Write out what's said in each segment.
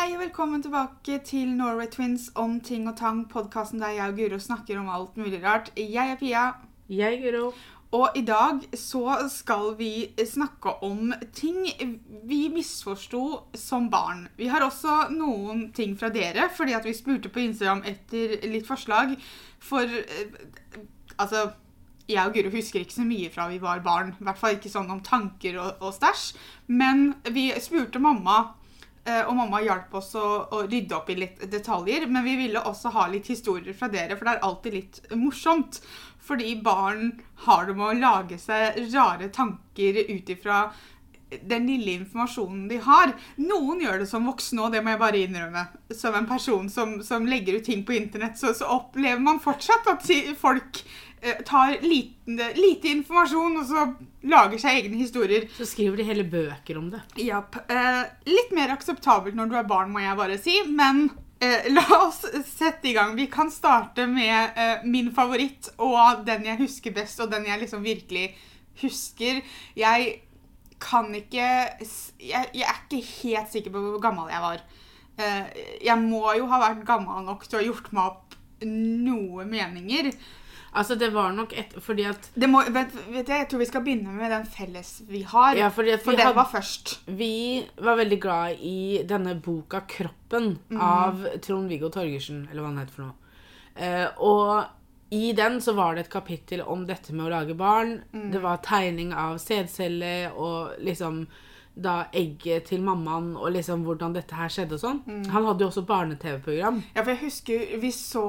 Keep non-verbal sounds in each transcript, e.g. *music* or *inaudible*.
Hei og velkommen tilbake til Norway Twins om ting og tang, podkasten der jeg og Guro snakker om alt mulig rart. Jeg er Pia, Jeg, er Guro. og i dag så skal vi snakke om ting vi misforsto som barn. Vi har også noen ting fra dere, fordi at vi spurte på Instagram etter litt forslag. For eh, altså jeg og Guro husker ikke så mye fra vi var barn. I hvert fall ikke sånn om tanker og, og stæsj. Men vi spurte mamma, og mamma hjalp oss å, å rydde opp i litt detaljer. Men vi ville også ha litt historier fra dere, for det er alltid litt morsomt. Fordi barn har det med å lage seg rare tanker ut ifra den lille informasjonen de har. Noen gjør det som voksne, og det må jeg bare innrømme. Som en person som, som legger ut ting på internett, så, så opplever man fortsatt at folk eh, tar liten, lite informasjon og så lager seg egne historier. Så skriver de hele bøker om det. Japp. Eh, litt mer akseptabelt når du er barn, må jeg bare si. Men eh, la oss sette i gang. Vi kan starte med eh, min favoritt og den jeg husker best, og den jeg liksom virkelig husker. Jeg kan ikke jeg, jeg er ikke helt sikker på hvor gammel jeg var. Eh, jeg må jo ha vært gammel nok til å ha gjort meg opp noe meninger. Altså, det var nok et Fordi at Det må, vet, vet jeg, jeg tror vi skal begynne med den felles vi har. Ja, for den var først. Vi var veldig glad i denne boka 'Kroppen' av Trond-Viggo Torgersen, eller hva han heter for noe. Eh, og i den så var det et kapittel om dette med å lage barn. Det var tegning av sædceller og liksom da egget til mammaen og liksom hvordan dette her skjedde og sånn. Han hadde jo også barne-TV-program. Ja, for jeg husker vi så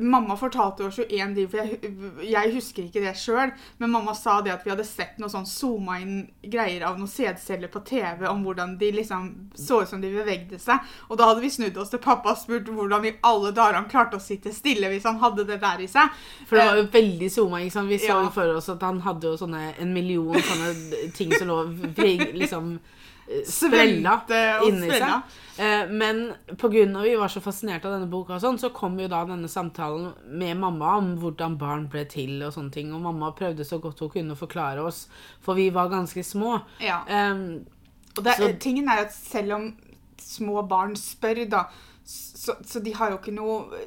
Mamma fortalte oss jo én ting, for jeg, jeg husker ikke det sjøl, men mamma sa det at vi hadde sett noe sånn zooma inn greier av noen sædceller på TV om hvordan de liksom så ut som de bevegde seg. Og da hadde vi snudd oss til pappa og spurt hvordan i alle dager han klarte å sitte stille hvis han hadde det der i seg. For det var jo veldig zooma. ikke sant? Vi så Ja. jo for oss at han hadde jo sånne, en million sånne ting som lå liksom svelte sprella og inni seg. Eh, Men pga. vi var så fascinert av denne boka, og sånn, så kom jo da denne samtalen med mamma om hvordan barn ble til og sånne ting. Og mamma prøvde så godt hun kunne å forklare oss, for vi var ganske små. Ja. Um, Og det, Så- tingen er at selv om små barn spør, da, så, så de har jo ikke noe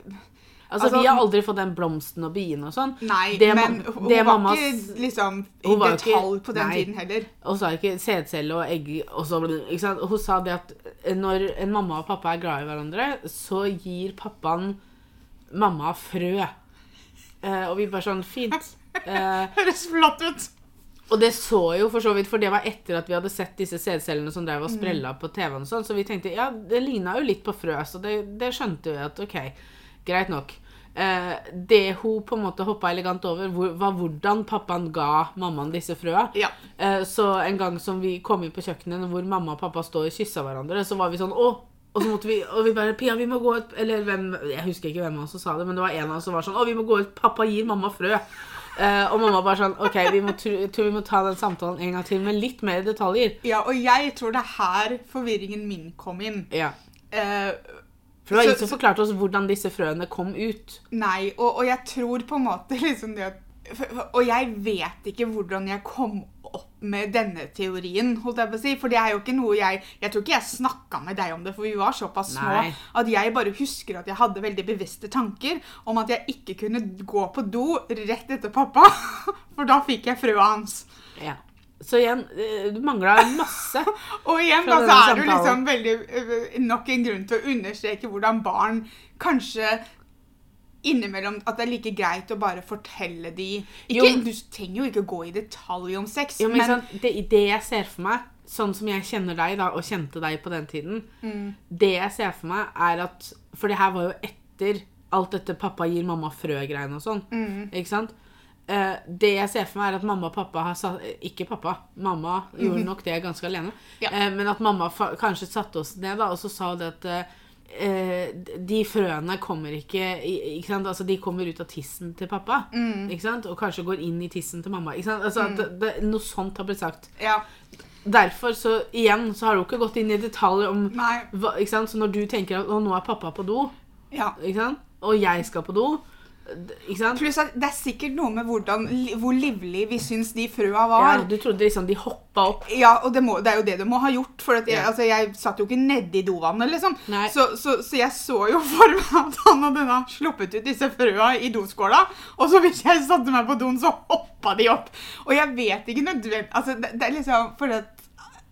altså, Altså- vi har aldri fått den blomsten og biene og sånn. Nei, Det men mam- hun det var mamma ikke liksom i Hun detalj på den nei. tiden heller. Og sa ikke sædcelle og egg og så? Hun sa det at når en mamma og pappa er glad i hverandre, så gir pappaen mamma frø. Eh, og vi bare sånn Fint. *laughs* Eh, Høres flott ut. og det så jo for så vidt, for det var etter at vi hadde sett disse sædcellene som drev og sprella på TV-en og sånn, så vi tenkte ja, det ligna jo litt på frø, så det, det skjønte vi at ok, greit nok. Eh, det hun på en måte hoppa elegant over, var hvordan pappaen ga mammaen disse frøa. Ja. Eh, Så en gang som vi kom inn på kjøkkenet hvor mamma og pappa står og kyssa hverandre, så var vi sånn Å! Og så måtte vi og vi bare Pia, vi må gå ut Eller hvem Jeg husker ikke hvem av oss som sa det, men det var en av oss som var sånn Å, vi må gå ut. Pappa gir mamma frø. Uh, og mamma bare sånn OK, vi må, tror vi må ta den samtalen en gang til med litt mer detaljer. ja, og jeg tror det er her forvirringen min kom inn. Ja. Eh, For det var ingen som forklarte oss hvordan disse frøene kom ut. nei, og, og jeg tror på en måte liksom det at Og jeg vet ikke hvordan jeg kom opp med denne teorien, holdt jeg på å si. For det er jo ikke noe jeg Jeg tror ikke jeg snakka med deg om det, for vi var såpass små Nei. at jeg bare husker at jeg hadde veldig bevisste tanker om at jeg ikke kunne gå på do rett etter pappa, *laughs* for da fikk jeg frøa hans. Ja. Så igjen, eh, du mangla masse. *laughs* Og igjen da, så er det jo liksom veldig øh, nok en grunn til å understreke hvordan barn kanskje innimellom at det er like greit å bare fortelle de ikke, Jo. Du trenger jo ikke gå i detalj om sex, Jo, men, men, sånn, det, det jeg ser for meg, sånn som jeg kjenner deg da, og kjente deg på den tiden Mm. Det jeg ser for meg, er at For det her var jo etter alt dette pappa gir mamma frø-greiene og sånn. Mm. Ikke sant? Eh, det jeg ser for meg, er at mamma og pappa har satt Ikke pappa, mamma gjorde nok det ganske alene. Ja. Eh, men at mamma kanskje satte oss ned da, og så sa det at eh, de frøene kommer ikke, ikke? Altså, De kommer ut av tissen til pappa. Mm. Og kanskje går inn i tissen til mamma. Altså, at det, det, noe sånt har blitt sagt. ja, Derfor, så igjen, så har du ikke gått inn i detalj om hva? Så når du tenker at nå er pappa på do, ja. og jeg skal på do? Pluss at det er sikkert noe med hvordan, hvor livlig vi syns de frøa var. Ja, du trodde liksom de hoppa opp. Ja, og det, må, det er jo det du må ha gjort. For at jeg, Ja. altså, jeg satt jo ikke nedi dovannet, liksom. Så, så, så jeg så jo for meg at han hadde da sluppet ut disse frøa i doskåla. Og så hvis jeg satte meg på doen, så hoppa de opp. Og jeg vet ikke nødvendig Altså, det, det er liksom fordi at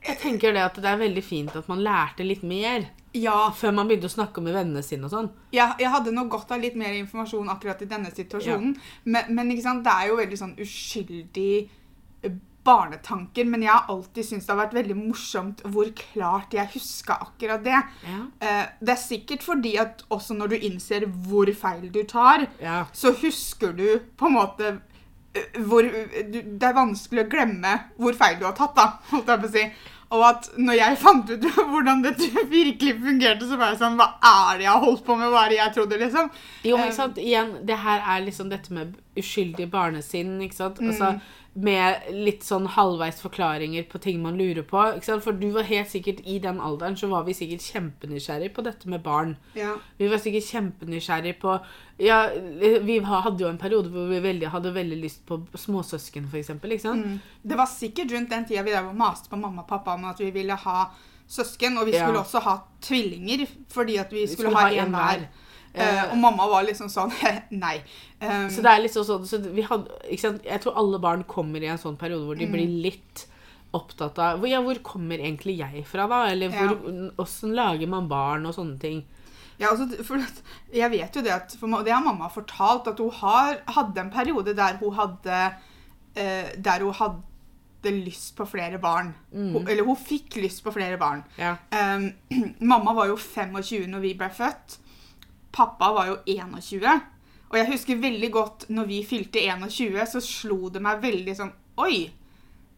Jeg tenker det at det er veldig fint at man lærte litt mer Ja. før man begynte å snakke med vennene sine og sånn. Ja, jeg hadde nok godt av litt mer informasjon akkurat i denne situasjonen. Men, men sant, det er jo veldig sånn uskyldig eh, barnetanker. Men jeg har alltid syntes det har vært veldig morsomt hvor klart jeg huska akkurat det. Ja. Eh, det er sikkert fordi at også når du innser hvor feil du tar, Ja. så husker du på en måte eh, hvor Det er vanskelig å glemme hvor feil du har tatt, da, holdt jeg på å si. Og at når jeg fant ut *laughs* hvordan dette virkelig fungerte, så var jeg sånn Hva er det jeg har holdt på med? Hva er det jeg trodde, liksom? Jo, men Eh, ikke sant, igjen, det her er liksom dette med uskyldig barnesinn, ikke sant? Mm. Med litt sånn halvveis forklaringer på ting man lurer på, ikke sant? For du var helt sikkert, i den alderen, så var vi sikkert kjempenysgjerrig på dette med barn. Ja. Vi var sikkert kjempenysgjerrig på, ja, vi hadde jo en periode hvor vi veldig, hadde veldig lyst på småsøsken, sant? Mm. Det var sikkert rundt den tida vi der maste på mamma og pappa om at vi ville ha søsken. Og vi Ja. skulle også ha tvillinger, fordi at vi Vi skulle, ha en hver. Eh, Eh, og mamma var liksom sånn *laughs* Nei. Um, Så det er liksom sånn, så vi hadde? Jeg tror alle barn kommer i en sånn periode hvor de Mm. blir litt opptatt av ja, hvor kommer egentlig jeg fra, da? Eller hvor, hvordan lager man barn og sånne ting. Ja, altså, for jeg vet jo det at Det har mamma fortalt, at hun har, hadde en periode der hun hadde eh, Der hun hadde lyst på flere barn. Hun, eller hun fikk lyst på flere barn. Ja. Um, *clears throat* mamma var jo 25 når vi ble født. Pappa var jo 21. Og jeg husker veldig godt når vi fylte 21, så slo det meg veldig sånn Oi!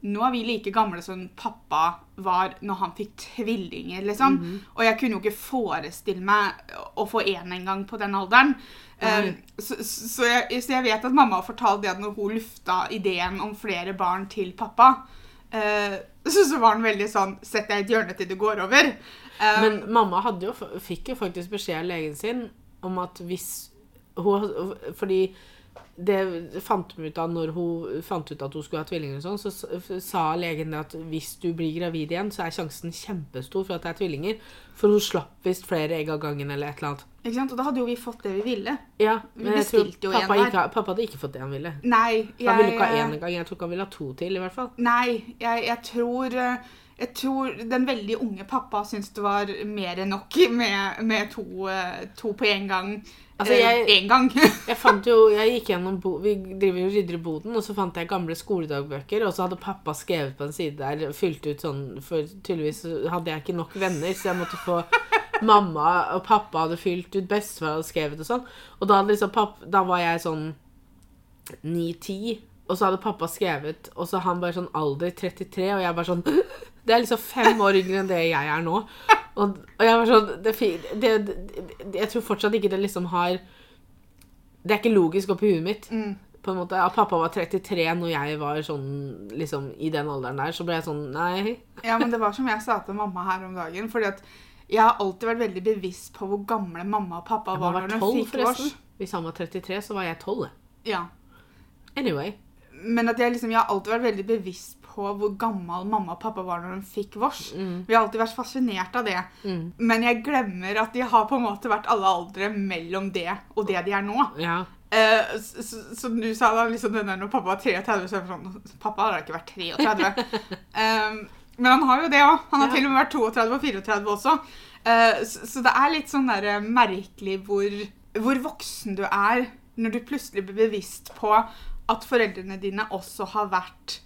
Nå er vi like gamle som pappa var når han fikk tvillinger, liksom. Og jeg kunne jo ikke forestille meg å få én engang på den alderen. Um, så, så, jeg, så jeg vet at mamma har fortalt det at når hun lufta ideen om flere barn til pappa, uh, *laughs* så, så var han veldig sånn Sett deg i et hjørne til det går over. Um, Men mamma hadde jo, fikk jo faktisk beskjed av legen sin om at hvis hun Fordi det fant hun ut av når hun fant ut at hun skulle ha tvillinger, og sånn, så sa legen det at hvis du blir gravid igjen, så er sjansen kjempestor for at det er tvillinger. For hun slapp visst flere egg av gangen eller et eller annet. Ikke sant? Og da hadde jo vi fått det vi ville. Ja, Vi men jeg tror pappa, ikke, pappa hadde ikke fått det han ville. Nei, Han ville ikke ha jeg- én engang. Jeg tror ikke han ville ha to til, i hvert fall. Nei, jeg, jeg tror eh, jeg tror den veldig unge pappa syntes det var mer enn nok med, med to, eh, to på en gang. Altså, Eh, jeg- en gang. *laughs* Jeg fant jo, jeg gikk gjennom bo, Vi driver og rydder i boden, og så fant jeg gamle skoledagbøker, og så hadde pappa skrevet på en side der, fylt ut sånn For tydeligvis hadde jeg ikke nok venner, så jeg måtte få Mamma og pappa hadde fylt ut, bestefar hadde skrevet og sånn. Og da, liksom pappa, da var jeg sånn 9-10, og så hadde pappa skrevet, og så han bare sånn alder 33, og jeg bare sånn *laughs* Det er liksom fem år yngre enn det jeg er nå. Og, og jeg var sånn det, det, det, Jeg tror fortsatt ikke det liksom har Det er ikke logisk oppi huet mitt. Mm. På en måte, At pappa var 33 når jeg var sånn liksom i den alderen der, så ble jeg sånn Nei. *laughs* Ja, men det var som jeg sa til mamma her om dagen. fordi at jeg har alltid vært veldig bevisst på hvor gamle mamma og pappa Jeg var var når de fikk vårs. års. Hvis han var 33, så var jeg 12. Ja. Anyway. Men at jeg, liksom, jeg har alltid vært veldig bevisst på hvor gammel mamma og pappa var når de fikk vårs. Vi har alltid vært fascinert av det. Mm. Men jeg glemmer at de har på en måte vært alle aldre mellom det og det de er nå. Ja. Eh, som du sa da, liksom den der når pappa var 33, så er det sånn Pappa har da ikke vært 33. um, *laughs* men han har jo det òg. Han har Ja. til og med vært 32 og 34 også. Eh, så, så det er litt sånn der eh, merkelig hvor, hvor voksen du er når du plutselig blir bevisst på at foreldrene dine også har vært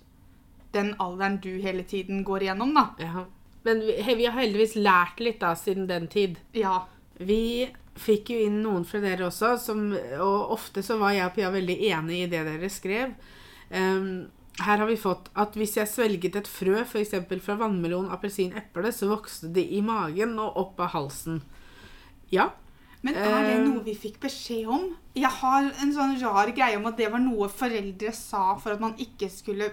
den alderen du hele tiden går igjennom, da. ja. Men vi, vi har heldigvis lært litt da siden den tid. Ja. Vi fikk jo inn noen fra dere også, som, og ofte så var jeg og Pia veldig enig i det dere skrev. Um, her har vi fått at hvis jeg svelget et frø, f.eks. fra vannmelon, appelsin, eple, så vokste det i magen og opp av halsen. Ja. Men er det Eh. noe vi fikk beskjed om? Jeg har en sånn rar greie om at det var noe foreldre sa for at man ikke skulle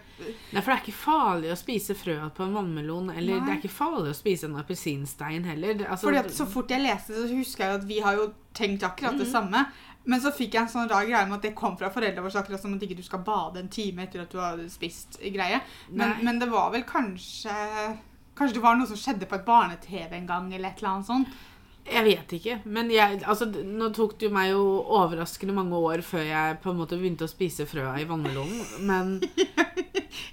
Nei, for det er ikke farlig å spise frø på en vannmelon, eller Nei. det er ikke farlig å spise en appelsinstein heller. Altså, Fordi at Så fort jeg leste det, så husker jeg at vi har jo tenkt akkurat det samme. Men så fikk jeg en sånn rar greie om at det kom fra foreldrene våre, akkurat som at ikke du skal bade en time etter at du har spist greie. Men, men det var vel kanskje Kanskje det var noe som skjedde på et barne-TV en gang, eller et eller annet sånt. Jeg vet ikke. Men jeg, altså, nå tok det jo meg jo overraskende mange år før jeg på en måte begynte å spise frøa i vannmelonen. Men *laughs*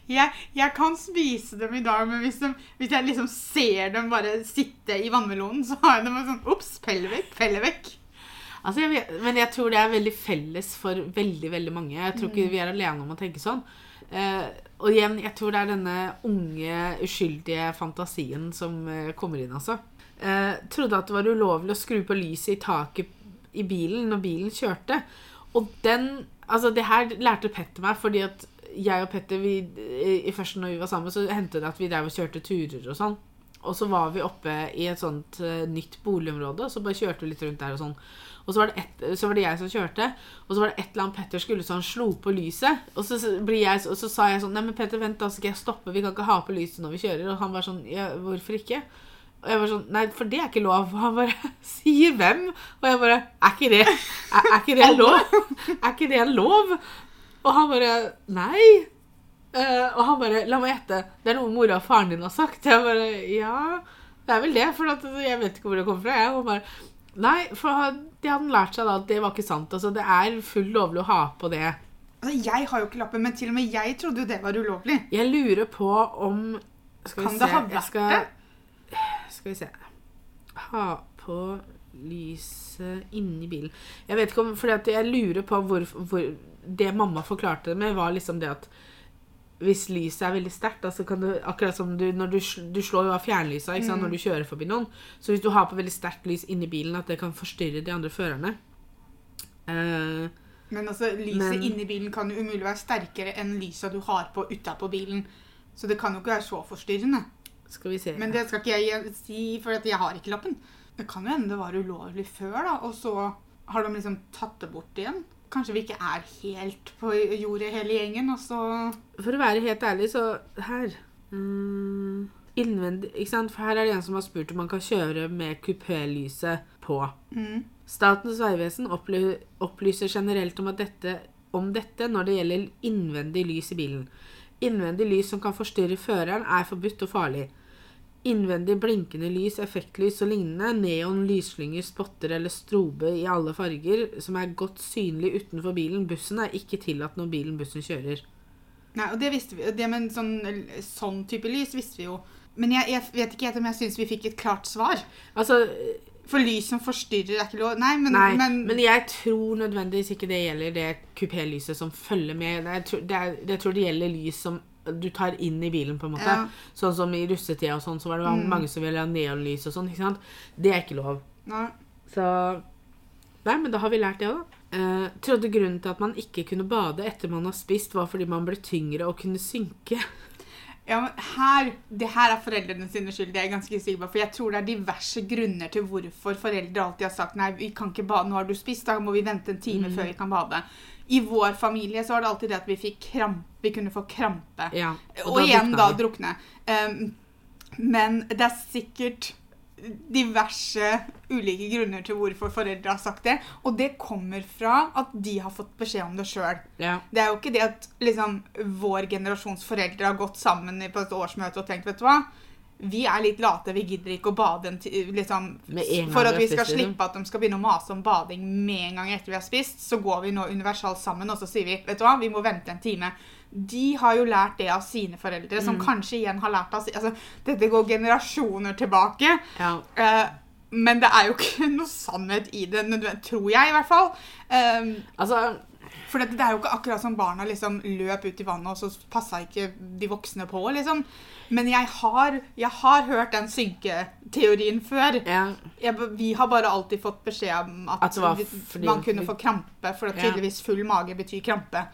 Jeg, jeg kan spise dem i dag, men hvis, de, hvis jeg liksom ser dem bare sitte i vannmelonen, så har jeg dem sånn Ops, pelle vekk, pelle vekk. Altså, jeg vet, men jeg tror det er veldig felles for veldig veldig mange. Jeg tror ikke vi er alene om å tenke sånn. Uh, og igjen, jeg tror det er denne unge, uskyldige fantasien som uh, kommer inn, altså. Eh, trodde at det var ulovlig å skru på lyset i taket i bilen når bilen kjørte. Og den Altså, det her lærte Petter meg, fordi at jeg og Petter vi, i- i første når vi var sammen, så hendte det at vi drev og kjørte turer og sånn. Og så var vi oppe i et sånt eh, nytt boligområde, og så bare kjørte vi litt rundt der og sånn. Og så var, et, så var det jeg som kjørte, og så var det et eller annet Petter skulle så han slo på lyset. Og så, jeg, og så sa jeg sånn Nei, men Petter, vent, da skal jeg stoppe. Vi kan ikke ha på lyset når vi kjører. Og han var sånn Ja, hvorfor ikke? Og jeg var sånn Nei, for det er ikke lov. Og han bare *laughs* Sier hvem? Og jeg bare Er ikke det Er, er ikke det lov? Er ikke det lov? Og han bare Nei. Uh, og han bare La meg gjette. Det er noe mora og faren din har sagt. Jeg bare Ja, det er vel det. For at, jeg vet ikke hvor det kommer fra. Jeg og bare Nei, for de hadde lært seg da at det var ikke sant. Altså, det er fullt lovlig å ha på det. Altså, jeg har jo ikke lappen, men til og med jeg trodde jo det var ulovlig. Jeg lurer på om Skal vi Kan se det ha vært skal, det? Skal vi se Ha på lyset inni bilen. Jeg vet ikke om Fordi jeg lurer på hvor, hvor Det mamma forklarte det med, var liksom det at hvis lyset er veldig sterkt, altså kan du Akkurat som du når du, du slår jo av fjernlysa ikke Mm. når du kjører forbi noen. Så hvis du har på veldig sterkt lys inni bilen, at det kan forstyrre de andre førerne. uh, Men altså, lyset Men- inni bilen kan jo umulig være sterkere enn lyset du har på utapå bilen. Så det kan jo ikke være så forstyrrende. Skal vi se Men det skal ikke jeg si, for jeg har ikke lappen. Det kan jo hende det var ulovlig før, da, og så har de liksom tatt det bort igjen. Kanskje vi ikke er helt på jordet hele gjengen, og så For å være helt ærlig, så her mm, Innvendig Ikke sant? For her er det en som har spurt om man kan kjøre med kupélyset på. mm. Statens vegvesen opply opplyser generelt om, at dette, om dette når det gjelder innvendig lys i bilen. Innvendig lys som kan forstyrre føreren, er forbudt og farlig. Innvendig blinkende lys, effektlys og lignende, neon, lysslynger, spotter eller strobe i alle farger som er godt synlig utenfor bilen, bussen, er ikke tillatt når bilen bussen kjører. Nei, og det visste vi. Det med en sånn, sånn type lys visste vi jo. Men jeg, jeg vet ikke helt om jeg syns vi fikk et klart svar. Altså, For lys som forstyrrer, er ikke lov. Nei, men, Nei, men, men, jeg tror nødvendigvis ikke det gjelder det kupélyset som følger med. Jeg tror det, jeg tror det gjelder lys som du tar inn i bilen, på en måte. Ja. Sånn som i russetida og sånn, så var det Mm. mange som ville ha neonlys og sånn. ikke sant? Det er ikke lov. Nei. Så Nei, men da har vi lært det da. Eh, trodde grunnen til at man ikke kunne bade etter man har spist, var fordi man ble tyngre og kunne synke. Ja, men her, Det her er foreldrene sine skyld, det er jeg ganske sikker på. For jeg tror det er diverse grunner til hvorfor foreldre alltid har sagt nei, vi kan ikke bade, nå har du spist, da må vi vente en time før vi kan bade. I vår familie så var det alltid det at vi fikk krampe, vi kunne få krampe. Ja, Og, da igjen da drukne. Um, men det er sikkert diverse ulike grunner til hvorfor foreldre har sagt det. Og det kommer fra at de har fått beskjed om det sjøl. Ja. Det er jo ikke det at liksom, vår generasjons foreldre har gått sammen på et årsmøte og tenkt vet du hva, vi er litt late, vi gidder ikke å bade liksom, For at vi skal liksom. slippe at de skal begynne å mase om bading med en gang etter vi har spist, så går vi nå universalt sammen og så sier vi vet du hva, vi må vente en time. De har jo lært det av sine foreldre, Mm. som kanskje igjen har lært av altså, Dette går generasjoner tilbake. ja. eh, men det er jo ikke *laughs* noe sannhet i det, tror jeg i hvert fall. Um, Altså, for det, det er jo ikke akkurat som barna liksom løp ut i vannet, og så passa ikke de voksne på, liksom. Men jeg har, jeg har hørt den synketeorien før. ja. Jeg, vi har bare alltid fått beskjed om at, At vi- man kunne få krampe, for at tydeligvis full mage betyr krampe.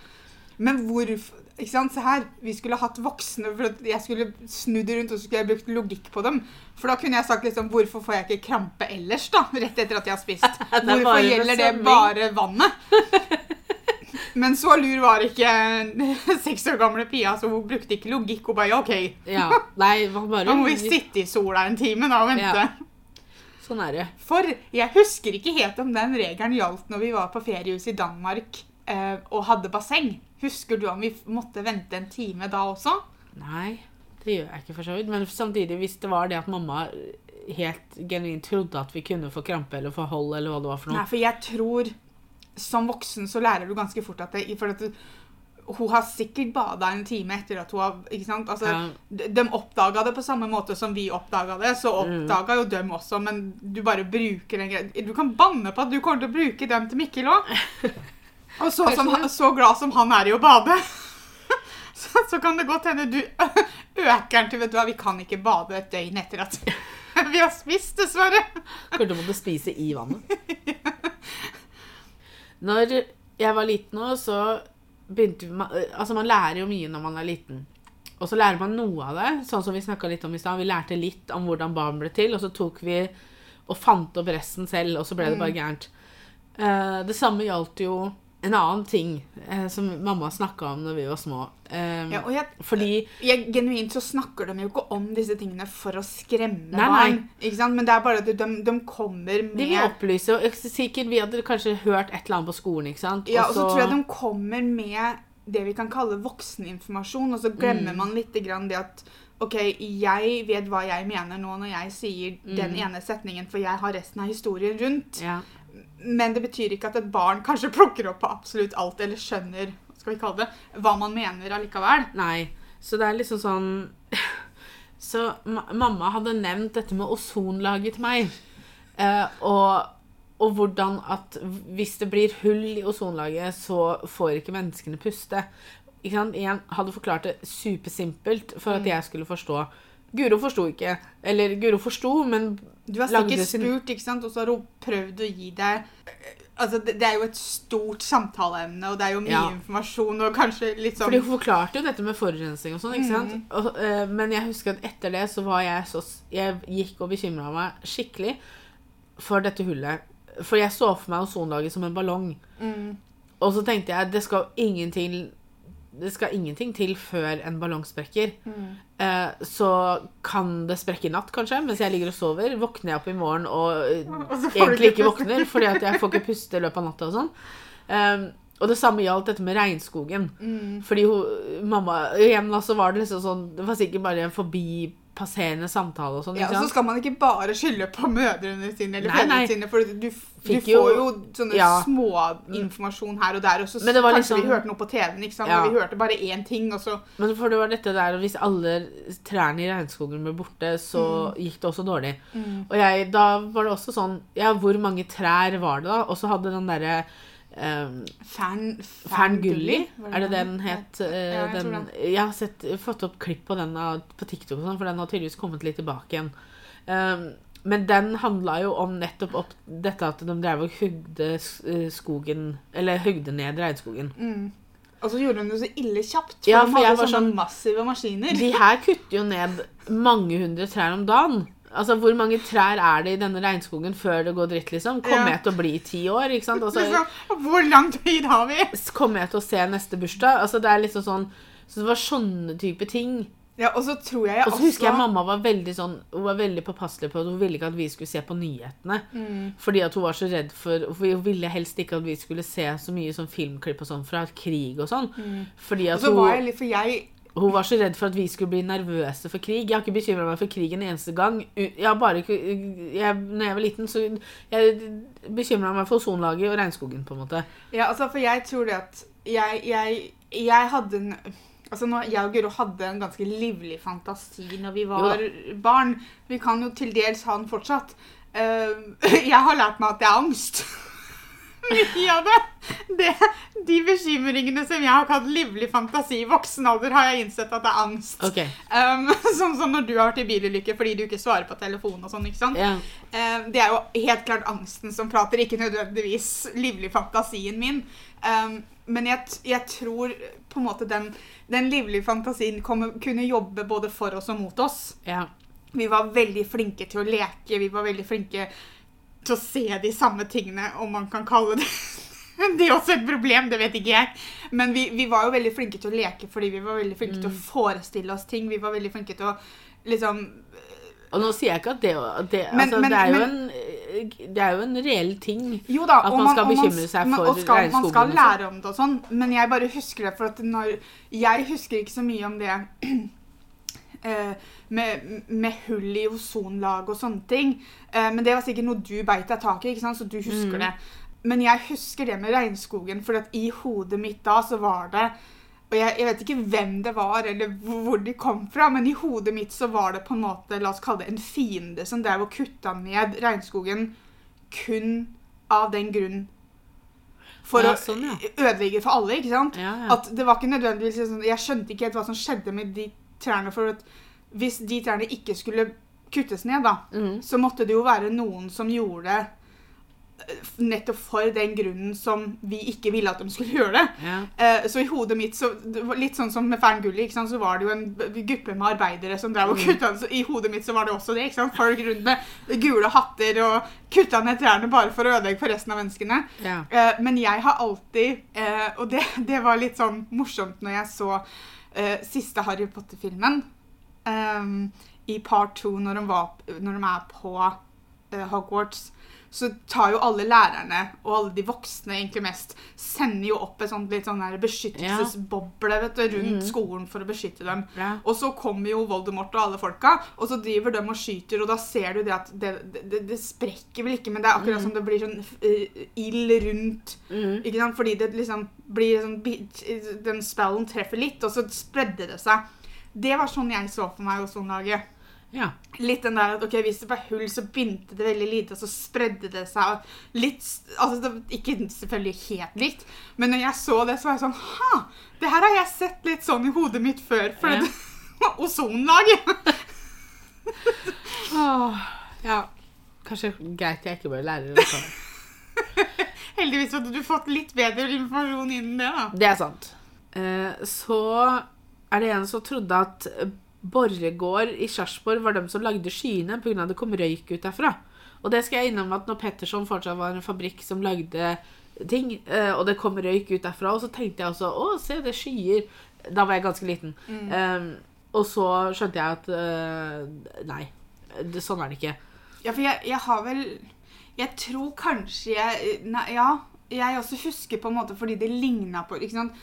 Men hvorfor Ikke sant, se her. Vi skulle hatt voksne for Jeg skulle snudd rundt og så skulle jeg brukt logikk på dem. For da kunne jeg sagt liksom Hvorfor får jeg ikke krampe ellers, da? *laughs* Rett etter at jeg har spist. *laughs* Hvorfor gjelder det bare vannet? *laughs* Men så lur var ikke *laughs* seks år gamle Pia, så hun brukte ikke logikk. Hun bare OK. *laughs* ja. Nei, bare Da må vi sitte i sola en time da og vente. Ja. Sånn er det. For jeg husker ikke helt om den regelen gjaldt når vi var på feriehus i Danmark eh, og hadde basseng. Husker du om vi måtte vente en time da også? Nei, det gjør jeg ikke for så vidt. Men samtidig, hvis det var det at mamma helt genuint trodde at vi kunne få krampe eller få hold eller hva det var for noe Nei, for jeg tror som voksen så lærer du ganske fort at det, for at du, hun har sikkert bada en time etter at hun har ikke sant? Altså, Ja. de, oppdaga det på samme måte som vi oppdaga det, så Mm. oppdaga jo dem også, men du bare bruker den greia. Du kan banne på at du kommer til å bruke dem til Mikkel òg. *laughs* Og så, som, så glad som han er i å bade, *laughs* så, så kan det godt hende du *laughs* øker den til Vet du hva, vi kan ikke bade et døgn etter at vi har spist, dessverre. Kanskje du måtte spise i vannet. Når jeg var liten òg, så begynte vi Altså, man lærer jo mye når man er liten. Og så lærer man noe av det, sånn som vi snakka litt om i stad. Vi lærte litt om hvordan barn ble til, og så tok vi og fant opp resten selv, og så ble det bare gærent. Eh, det samme gjaldt jo en annen ting eh, som mamma snakka om når vi var små. Eh, Ja, jeg, fordi jeg, genuint så snakker de jo ikke om disse tingene for å skremme Nei, barn. nei. Ikke sant? Men det er bare at de, de kommer med de vil opplyse, og sikkert vi hadde kanskje hørt et eller annet på skolen, ikke sant? Ja, og så tror jeg de kommer med det vi kan kalle vokseninformasjon, og så glemmer Mm. man litt grann det at OK, jeg vet hva jeg mener nå når jeg sier den Mm. ene setningen, for jeg har resten av historien rundt. ja. Men det betyr ikke at et barn kanskje plukker opp på absolutt alt, eller skjønner skal vi kalle det, hva man mener allikevel. Nei. Så det er liksom sånn *laughs* Så ma mamma hadde nevnt dette med ozonlaget til meg. Eh, og, og hvordan at hvis det blir hull i ozonlaget, så får ikke menneskene puste. Ikke sant? Jeg hadde forklart det supersimpelt for at jeg skulle forstå. Guro forsto ikke. Eller Guro forsto, men Du har sikkert sin- spurt, ikke sant, og så har hun prøvd å gi deg Altså, det, det er jo et stort samtaleemne, og det er jo mye Ja. informasjon, og kanskje litt sånn Fordi hun forklarte jo dette med forurensning og sånn, ikke sant? Mm. Og, uh, men jeg husker at etter det så var jeg så Jeg gikk og bekymra meg skikkelig for dette hullet. For jeg så for meg ozonlaget som en ballong. mm, Og så tenkte jeg det skal ingenting det skal ingenting til før en ballong sprekker. mm. Eh, så kan det sprekke i natt, kanskje, mens jeg ligger og sover. Våkner jeg opp i morgen og eh, *laughs* Og egentlig ikke våkner fordi at jeg får ikke puste i løpet av natta og sånn. Eh, og det samme gjaldt dette med regnskogen. Mm. Fordi hun, mamma Igjen så var det liksom sånn Det var sikkert bare en forbipasserende samtale og sånn. Ja, og så skal man ikke bare skylde på mødrene sine eller fedrene sine, for du, du får jo- jo sånne ja. småinformasjon her og der, og så kanskje liksom- vi hørte noe på TV-en, ikke sant, Ja. og vi hørte bare én ting, og så Men for det var dette der og Hvis alle trærne i regnskogen ble borte, så Mm. gikk det også dårlig. Og jeg, da var det også sånn Ja, hvor mange trær var det, da? Og så hadde den derre um, Fan, Fern Gulli, er det den het? eh, Ja, jeg den, jeg har sett, fått opp klipp på den av- på TikTok, og sånn, for den har tydeligvis kommet litt tilbake igjen. Um, men den handla jo om nettopp opp dette at de drev og hugde eh, skogen Eller hugde ned regnskogen. Mm. Og så gjorde de det så ille kjapt, for Ja, de hadde sånne sånn- massive maskiner. De her kutter jo ned mange hundre trær om dagen. Altså, Hvor mange trær er det i denne regnskogen før det går dritt, liksom? Kommer Ja. jeg til å bli ti år? ikke sant? Altså, liksom, hvor lang tid har vi? Kommer jeg til å se neste bursdag? Altså, det er liksom sånn Så det var sånne type ting. Ja, og så tror jeg også... Og så husker jeg mamma var veldig sånn Hun var veldig påpasselig på at hun ville ikke at vi skulle se på nyhetene. Mm. Fordi at hun var så redd for for Hun ville helst ikke at vi skulle se så mye sånn filmklipp og sånn fra krig og sånn. Fordi at Og at hun... var jeg litt For jeg hun var så redd for at vi skulle bli nervøse for krig. Jeg har ikke bekymra meg for krig en eneste gang. Jeg har bare jeg, Når jeg var liten, så jeg bekymra meg for ozonlaget og regnskogen, på en måte. Ja, altså, for jeg tror det at jeg, jeg, jeg hadde en Altså, nå, Jeg og Guro hadde en ganske livlig fantasi når vi var barn. Vi kan jo til dels ha den fortsatt. Uh, *laughs* jeg har lært meg at det er angst. Mye av det. det. De bekymringene som jeg har hatt livlig fantasi i voksen alder, har jeg innsett at det er angst. Okay. Um, *laughs* sånn som når du har vært i bilulykke fordi du ikke svarer på telefonen og sånn. ikke sant? Yeah. Um, det er jo helt klart angsten som prater, ikke nødvendigvis livlig fantasien min. Um, men jeg, jeg tror på en måte den, den livlige fantasien kommer, kunne jobbe både for oss og mot oss. Yeah. Vi var veldig flinke til å leke, vi var veldig flinke til å se de samme tingene, om man kan kalle det *laughs* det er også et problem, det vet ikke jeg. Men vi, vi var jo veldig flinke til å leke fordi vi var veldig flinke til å forestille oss ting. Vi var veldig flinke til å liksom Og nå sier jeg ikke at det, at det, Men- altså, men- det, er jo men- en, det er jo en reell ting. Jo da, At man, man skal bekymre seg man- for og skal, Man skal sånn. lære om det og sånn, men jeg bare husker det for at når Jeg husker ikke så mye om det *clears throat* med, med hull i ozonlag og sånne ting. Eh, men det var sikkert noe du beit deg tak i, ikke sant? så du husker Mm. det. Men jeg husker det med regnskogen, for at i hodet mitt da så var det og jeg, jeg vet ikke hvem det var, eller hvor de kom fra, men i hodet mitt så var det på en måte, la oss kalle det en fiende som drev og kutta ned regnskogen kun av den grunn for Ja, å sånn, ja. ødelegge for alle, ikke sant? Ja. At det var ikke nødvendigvis sånn, Jeg skjønte ikke helt hva som skjedde med de trærne, for at hvis de trærne ikke skulle kuttes ned, da, mm. så måtte det jo være noen som gjorde det eh, nettopp for den grunnen som vi ikke ville at de skulle *laughs* gjøre det. ja. Eh, så i hodet mitt, så, litt sånn som med Ferngulli, så var det jo en gruppe med arbeidere som drev og Mm. kutta så I hodet mitt så var det også det. ikke sant, Folk rundt med gule hatter og kutta ned trærne bare for å ødelegge for resten av menneskene. ja. Eh, men jeg har alltid eh, Og det, det var litt sånn morsomt når jeg så eh, siste Harry Potter-filmen. um, I part to, når når de er på uh, Hogwarts. Så tar jo alle lærerne, og alle de voksne egentlig mest, sender jo opp et sånt litt sånn beskyttelsesboble vet du, rundt mm. skolen for å beskytte dem. ja. Og så kommer jo Voldemort og alle folka, og så driver de og skyter, og da ser du det at det, det, det, det sprekker vel ikke, men det er akkurat Mm. som det blir sånn uh, ild rundt Mm. ikke sant? Fordi det liksom blir sånn Den spellen treffer litt, og så spredde det seg. Det var sånn jeg så for meg ozonlaget. Ja. Litt den der at ok, hvis det var hull, så begynte det veldig lite, og så spredde det seg. Litt altså Ikke selvfølgelig helt likt, men når jeg så det, så var jeg sånn Ha! Det her har jeg sett litt sånn i hodet mitt før. For Ja. det *laughs* ozonlaget. *laughs* Ja. Kanskje greit jeg ikke ble lærer. Også. *laughs* Heldigvis hadde du fått litt bedre informasjon innen det, da. Det er sant. Eh, så er det en som trodde at Borregaard i Sarpsborg var dem som lagde skyene pga. det kom røyk ut derfra. Og det skal jeg innom at når Petterson fortsatt var en fabrikk som lagde ting, eh, og det kom røyk ut derfra, og så tenkte jeg også å, se, det er skyer. Da var jeg ganske liten. Eh, og så skjønte jeg at uh, nei, det, sånn er det ikke. Ja, for jeg, jeg har vel Jeg tror kanskje jeg nei, Ja, jeg også husker på en måte fordi det ligna på ikke sant?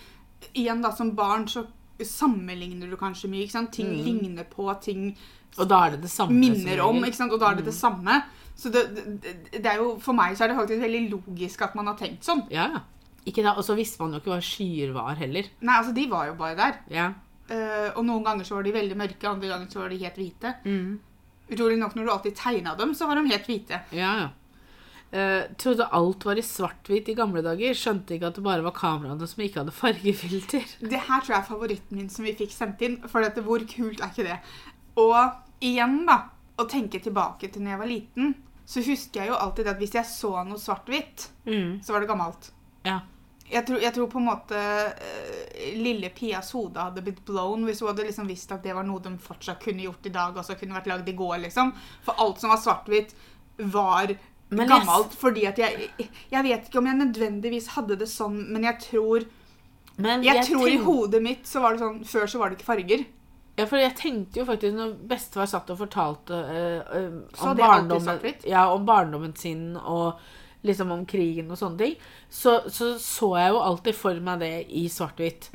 Igjen, da, som barn så sammenligner du kanskje mye. ikke sant? Ting Mm. ligner på, ting Og da er det det samme. minner om, ikke sant? og da er det det samme. Så det, det, det er jo, For meg så er det faktisk veldig logisk at man har tenkt sånn. Ja, ja. Ikke da, Og så visste man jo ikke hva skyer var heller. Nei, altså, de var jo bare der. Ja. Uh, og noen ganger så var de veldig mørke, andre ganger så var de helt hvite. Mm. Utrolig nok, når du alltid tegna dem, så var de helt hvite. Ja, ja. Eh, trodde alt var i svart-hvitt i gamle dager. Skjønte ikke at det bare var kameraene som ikke hadde *laughs* fargefilter. Det her tror jeg er favoritten min som vi fikk sendt inn. For dette, hvor kult er ikke det? Og igjen, da, å tenke tilbake til når jeg var liten, så husker jeg jo alltid at hvis jeg så noe svart-hvitt, Mm. så var det gammelt. Ja. Jeg tror, jeg tror på en måte uh, lille Pias hode hadde blitt blown hvis hun hadde liksom visst at det var noe de fortsatt kunne gjort i dag, altså kunne vært lagd i går, liksom. For alt som var svart-hvitt, var Men jeg- gammelt. Fordi at jeg Jeg vet ikke om jeg nødvendigvis hadde det sånn, men jeg tror Men Jeg, tror i hodet mitt så var det sånn Før så var det ikke farger. Ja, for jeg tenkte jo faktisk når bestefar satt og fortalte eh, Så om, jeg barndommen, ja, om barndommen sin og liksom om krigen og sånne ting, så så, så jeg jo alltid for meg det i svart-hvitt.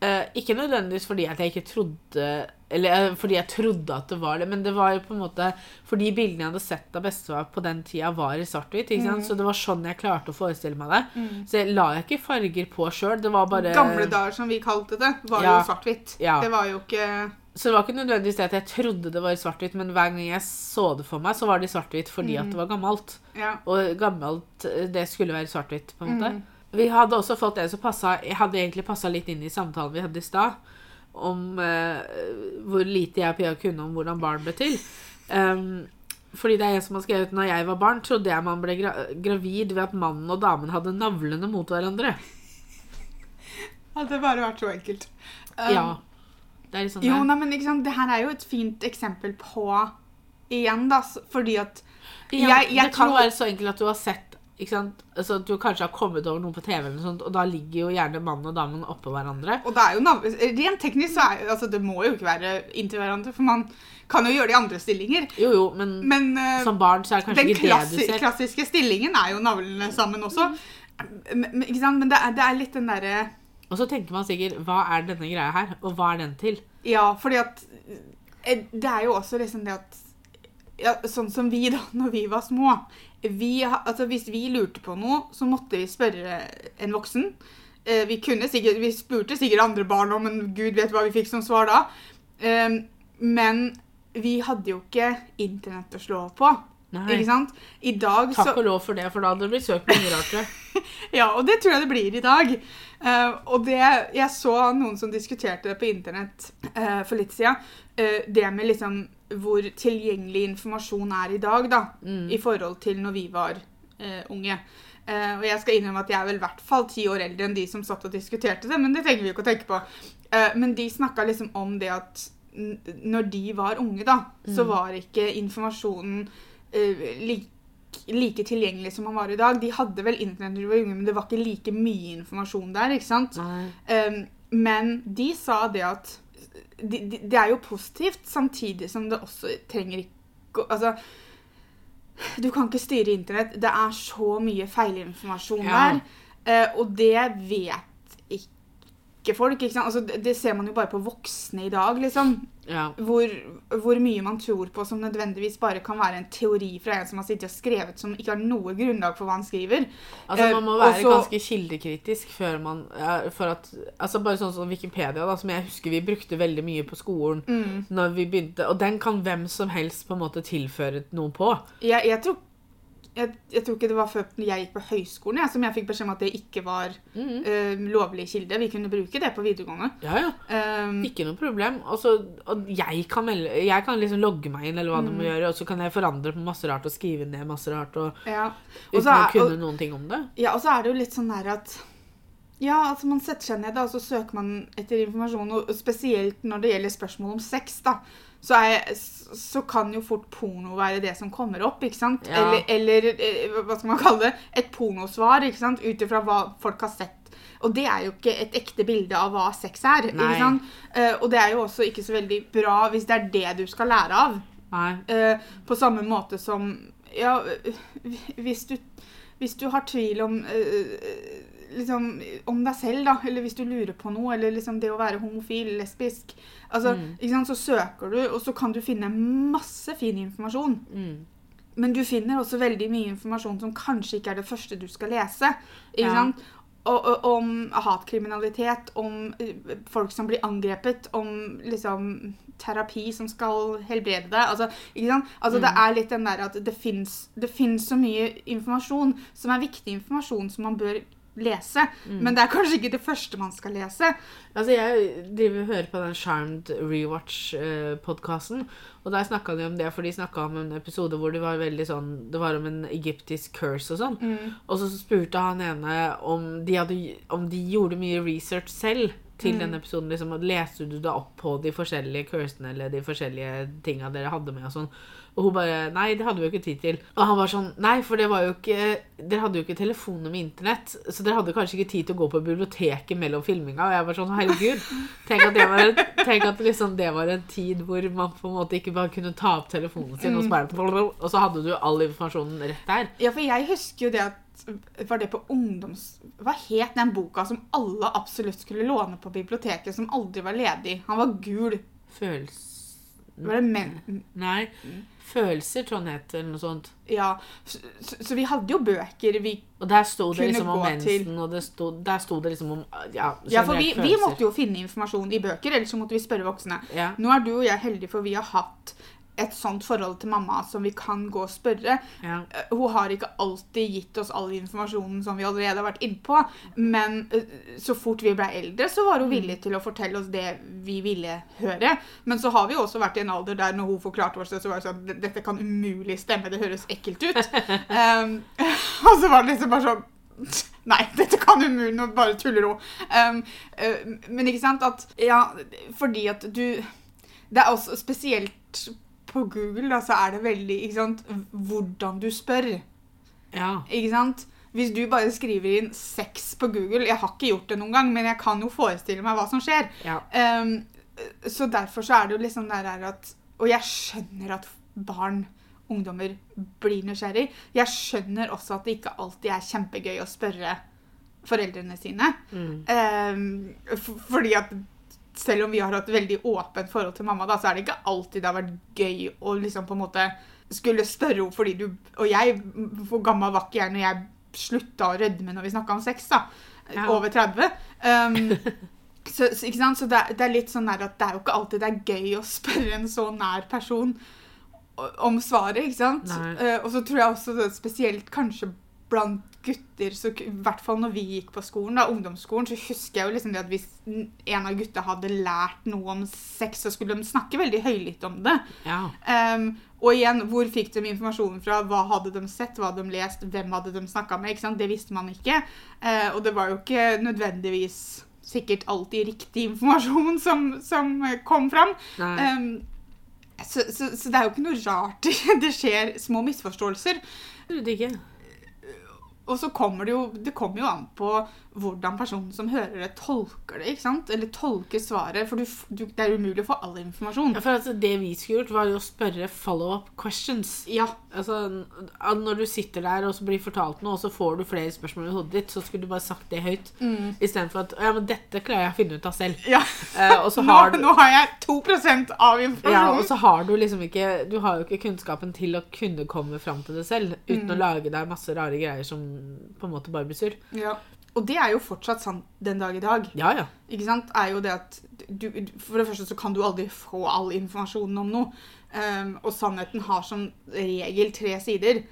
Eh, ikke nødvendigvis fordi at jeg ikke trodde Eller eh, fordi jeg trodde at det var det, men det var jo på en måte Fordi bildene jeg hadde sett av bestefar på den tida, var i svart-hvitt. Mm. Så det var sånn jeg klarte å forestille meg det. Så jeg la jeg ikke farger på sjøl. Det var bare Gamle dager, som vi kalte det, var Ja. jo svart-hvitt. Ja. Det var jo ikke Så det var ikke nødvendigvis det at jeg trodde det var i svart-hvitt, men hver gang jeg så det for meg, så var det i svart-hvitt fordi at det var gammelt. Ja. Og gammelt, eh, det skulle være svart-hvitt, på en måte. Vi hadde også fått en som passa Jeg hadde egentlig passa litt inn i samtalen vi hadde i stad, om eh, hvor lite jeg og Pia kunne om hvordan barn ble til. Um, fordi det er jeg som har skrevet når jeg var barn, trodde jeg man ble gra gravid ved at mannen og damen hadde navlene mot hverandre. Hadde bare vært så enkelt. Um, ja. Det er sånn Jo, det. nei, men liksom, det her er jo et fint eksempel på Igjen, da, fordi at jeg, jeg det kan tror- være så enkelt at du har sett? Altså, så du kanskje har kommet over noe på TV, sånt, og da ligger jo gjerne mannen og damen oppå hverandre. Og det er jo Rent teknisk så er altså, Det må jo ikke være inntil hverandre, for man kan jo gjøre det i andre stillinger. Jo, jo, men, Men uh, som barn så er det kanskje ikke det du ser. Den klassiske stillingen er jo navlene sammen også. Men, men, ikke sant? men det, er, det er litt den derre Og så tenker man sikkert hva er denne greia her, og hva er den til? Ja, fordi at eh, Det er jo også liksom det at ja, Sånn som vi, da, *laughs* når vi var små. Vi, altså, hvis vi lurte på noe, så måtte vi spørre en voksen. Eh, Vi, kunne sikkert, vi spurte sikkert andre barn om, men gud vet hva vi fikk som svar da. Eh, Men vi hadde jo ikke internett å slå på. Nei. Ikke sant? I dag så Takk og lov for det, for da hadde det blitt søkt mye rart. *laughs* Ja, og det tror jeg det blir i dag. Uh, og det, jeg så noen som diskuterte det på internett uh, for litt siden. Uh, det med liksom hvor tilgjengelig informasjon er i dag, da. I forhold til når vi var eh, unge. Eh, og jeg skal innrømme at jeg er vel i hvert fall ti år eldre enn de som satt og diskuterte det, men det trenger vi jo ikke å tenke på. Eh, men de snakka liksom om det at når de var unge, da, så var ikke informasjonen eh, like like tilgjengelig som man var i dag. De hadde vel internett da de var unge, men det var ikke like mye informasjon der. ikke sant? Um, men de sa det at de, de, det er jo positivt, samtidig som det også trenger ikke Altså Du kan ikke styre internett. Det er så mye feilinformasjon Ja. der. eh, og det vet ikke folk. Altså, det, ser man jo bare på voksne i dag, liksom. Ja. Hvor, hvor mye man tror på som nødvendigvis bare kan være en teori fra en som har sittet og skrevet som ikke har noe grunnlag for hva han skriver. Altså, Eh, man må være Også, ganske kildekritisk før man for at, altså Bare sånn som Wikipedia, da, som jeg husker vi brukte veldig mye på skolen. Mm. Når vi begynte, Og den kan hvem som helst på en måte tilføre noe på. Jeg, jeg, tror, jeg, jeg tror ikke det var før jeg gikk på høyskolen jeg, som jeg fikk beskjed om at det ikke var mm. uh, lovlig kilde. Vi kunne bruke det på videregående. Ja, ja. Um, Ikke noe problem. Og jeg, kan melde, jeg kan liksom logge meg inn, eller hva Mm. må gjøre, og så kan jeg forandre på masse rart og skrive ned masse rart, og, ja. Uten er, å kunne og- noen ting om det. Ja, og så er det jo litt sånn der at Ja, altså man setter seg ned da, og så søker man etter informasjon, og spesielt når det gjelder spørsmål om sex, da. Så, er, så kan jo fort porno være det som kommer opp, ikke sant? Ja. Eller, eller eh, hva skal man kalle det? Et pornosvar, ikke sant? Ut ifra hva folk har sett. Og det er jo ikke et ekte bilde av hva sex er. Nei. ikke sant? Uh, og det er jo også ikke så veldig bra hvis det er det du skal lære av. Eh, på samme måte som Ja, hvis du, hvis du har tvil om eh, liksom, om deg selv, da, eller hvis du lurer på noe, eller liksom det å være homofil, lesbisk altså, ikke sant, Så søker du, og så kan du finne masse fin informasjon. Mm. Men du finner også veldig mye informasjon som kanskje ikke er det første du skal lese. Ikke Ja. sant? Og, og, om hatkriminalitet, om eh, folk som blir angrepet, om liksom terapi som skal helbrede deg. Altså, ikke sant? Altså, Det er litt den der at det fins så mye informasjon som er viktig informasjon som man bør lese. Men det er kanskje ikke det første man skal lese. Altså, jeg driver og hører på den Charmed Rewatch-podkasten. Og der snakka de om det, for de snakka om en episode hvor det var veldig sånn Det var om en egyptisk curse og sånn. Og så spurte han ene om de, hadde, om de gjorde mye research selv til den episoden. Liksom, leste du da opp på de forskjellige cursene eller de forskjellige tinga dere hadde med og sånn? Og hun bare Nei, det hadde vi jo ikke tid til. Og han var sånn Nei, for det var jo ikke Dere hadde jo ikke telefoner med internett, så dere hadde kanskje ikke tid til å gå på biblioteket mellom filminga. Og jeg var sånn Herregud. Tenk at det var, en- tenk at liksom det var en tid hvor man på en måte ikke bare kunne ta opp telefonen sin, og, så bare, og så hadde du all informasjonen rett der. Ja, for jeg husker jo det at Var det på ungdoms... Hva het den boka som alle absolutt skulle låne på biblioteket, som aldri var ledig? Han var gul. Følelser Var det men... Nei. Følelser, tror jeg den het, eller noe sånt. Ja. Så, så, vi hadde jo bøker vi Og der sto det liksom om mensen, til- og det sto, der sto det liksom om Ja, Ja, for vi, vi måtte jo finne informasjon i bøker, ellers så måtte vi spørre voksne. Ja. Nå er du og jeg heldige, for vi har hatt et sånt forhold til mamma som vi kan gå og spørre. Ja. Eh, Hun har ikke alltid gitt oss all informasjonen som vi allerede har vært innpå, men eh, så fort vi ble eldre, så var hun villig til å fortelle oss det vi ville høre. Men så har vi også vært i en alder der når hun forklarte oss det, så var det sånn "D- Dette kan umulig stemme, det høres ekkelt ut. um, *laughs* *laughs* og så var det liksom bare sånn *laughs* Nei, dette kan umulig, nå bare tuller hun. Um, uh, men ikke sant at Ja, fordi at du Det er også spesielt på Google, da, så er det veldig ikke sant, hvordan du spør. Ja. Ikke sant? Hvis du bare skriver inn sex på Google Jeg har ikke gjort det noen gang, men jeg kan jo forestille meg hva som skjer. ja. Um, så derfor så er det jo liksom det her at Og jeg skjønner at barn, ungdommer, blir nysgjerrig. Jeg skjønner også at det ikke alltid er kjempegøy å spørre foreldrene sine. Mm. Um, fordi at selv om vi har hatt veldig åpent forhold til mamma, da, så er det ikke alltid det har vært gøy å liksom på en måte skulle spørre henne fordi du Og jeg, hvor gammel var ikke jeg når jeg slutta å rødme når vi snakka om sex, da? Ja. Over 30. Um, *laughs* så, så, ikke sant? så det, det er litt sånn at det er jo ikke alltid det er gøy å spørre en så nær person om svaret, ikke sant? Eh, og så tror jeg også spesielt kanskje blant gutter, så i hvert fall når vi gikk på skolen, da, ungdomsskolen, så husker jeg jo liksom det at hvis en av gutta hadde lært noe om sex, så skulle de snakke veldig høylytt om det. ja. Um, og igjen, hvor fikk de informasjonen fra? Hva hadde de sett? Hva hadde de lest? Hvem hadde de snakka med? Det visste man ikke. Uh, og det var jo ikke nødvendigvis sikkert alltid riktig informasjon *laughs* som, som kom fram. Ehm, så, så, så det er jo ikke noe rart *laughs* det skjer små misforståelser. Absolutt ikke. Og så kommer det jo det kommer jo an på hvordan personen som hører det, tolker det. ikke sant? Eller tolker svaret. For du, du, det er umulig å få all informasjon. Ja, for altså, det vi skulle gjort, var jo å spørre follow-up questions. Ja, Altså, Når du sitter der og så blir fortalt noe, og så får du flere spørsmål i hodet ditt, så skulle du bare sagt det høyt. Mm. Istedenfor at Ja, men dette klarer jeg å finne ut av selv. ja. Eh, og så *laughs* Nå, har du nå har jeg 2% av ja, og så har du liksom ikke Du har jo ikke kunnskapen til å kunne komme fram til det selv uten å lage deg masse rare greier som på en måte bare blir surr. Ja. Og det er jo fortsatt sant den dag i dag. Ja, ja. Ikke sant? Er jo det at du, For det første så kan du aldri få all informasjonen om noe. Um, og sannheten har som regel tre sider.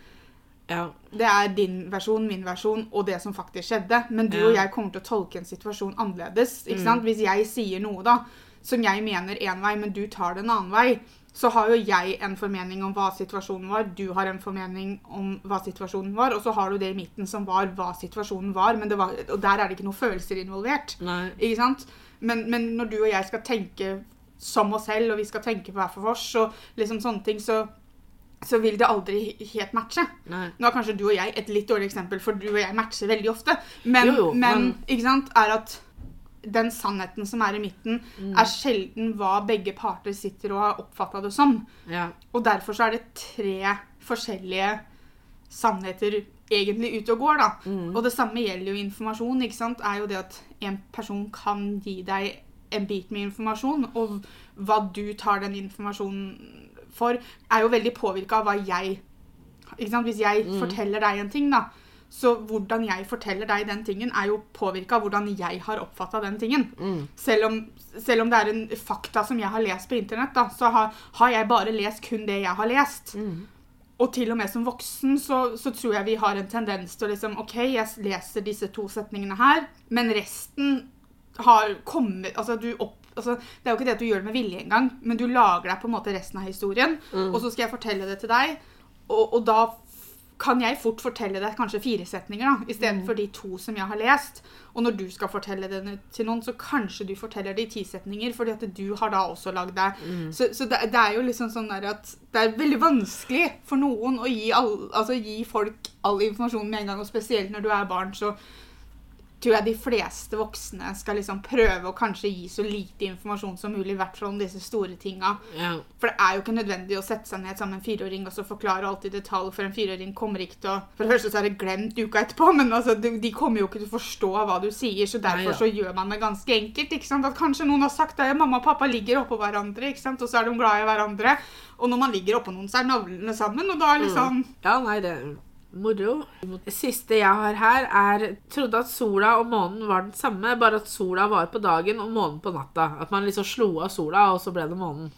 ja. Det er din versjon, min versjon og det som faktisk skjedde. Men du Ja. og jeg kommer til å tolke en situasjon annerledes. Ikke Mm. sant? Hvis jeg sier noe da, som jeg mener én vei, men du tar det en annen vei, så har jo jeg en formening om hva situasjonen var, du har en formening om hva situasjonen var, og så har du det i midten som var hva situasjonen var, men det var og der er det ikke noen følelser involvert. Nei. Ikke sant? Men, men når du og jeg skal tenke som oss selv, og vi skal tenke på hver for oss, og liksom sånne ting, så, så vil det aldri helt matche. Nei. Nå er kanskje du og jeg et litt dårlig eksempel, for du og jeg matcher veldig ofte. Men, Jo, jo, men, men- ikke sant, er at den sannheten som er i midten, Mm. er sjelden hva begge parter sitter og har oppfatta det som. Ja. Og derfor så er det tre forskjellige sannheter egentlig ute og går, da. Mm. Og det samme gjelder jo informasjon. ikke sant? Er jo det at en person kan gi deg en bit med informasjon, og hva du tar den informasjonen for, er jo veldig påvirka av hva jeg ikke sant? Hvis jeg Mm. forteller deg en ting, da, så hvordan jeg forteller deg den tingen, er jo påvirka av hvordan jeg har oppfatta den tingen. Mm. Selv om, selv om det er en fakta som jeg har lest på internett, da, så har, har jeg bare lest kun det jeg har lest. Mm. Og til og med som voksen så, så tror jeg vi har en tendens til å liksom OK, jeg leser disse to setningene her, men resten har kommet Altså, du opp... Altså, det er jo ikke det at du gjør det med vilje engang, men du lager deg på en måte resten av historien, Mm. og så skal jeg fortelle det til deg, og, og da kan jeg fort fortelle deg kanskje fire setninger, da, istedenfor Mm. de to som jeg har lest. Og når du skal fortelle det til noen, så kanskje du forteller det i ti setninger, fordi at du har da også lagd deg Mm. så, så det, det er jo liksom sånn der at det er veldig vanskelig for noen å gi, all, altså gi folk all informasjon med en gang, og spesielt når du er barn, så tror jeg de fleste voksne skal liksom prøve å kanskje gi så lite informasjon som mulig, i hvert fall om disse store tinga. Ja. For det er jo ikke nødvendig å sette seg ned sammen med en fireåring og så forklare alt i detalj, for en fireåring kommer ikke til å For det første så er det glemt uka etterpå, men altså, de, kommer jo ikke til å forstå hva du sier, så derfor Neida. så gjør man det ganske enkelt. ikke sant? At kanskje noen har sagt at mamma og pappa ligger oppå hverandre, ikke sant? og så er de glad i hverandre. Og når man ligger oppå noen, så er navlene sammen, og da er liksom ja, nei, det moro. Det siste jeg har her, er Trodde at sola og månen var den samme, bare at sola var på dagen og månen på natta. At man liksom slo av sola, og så ble det månen.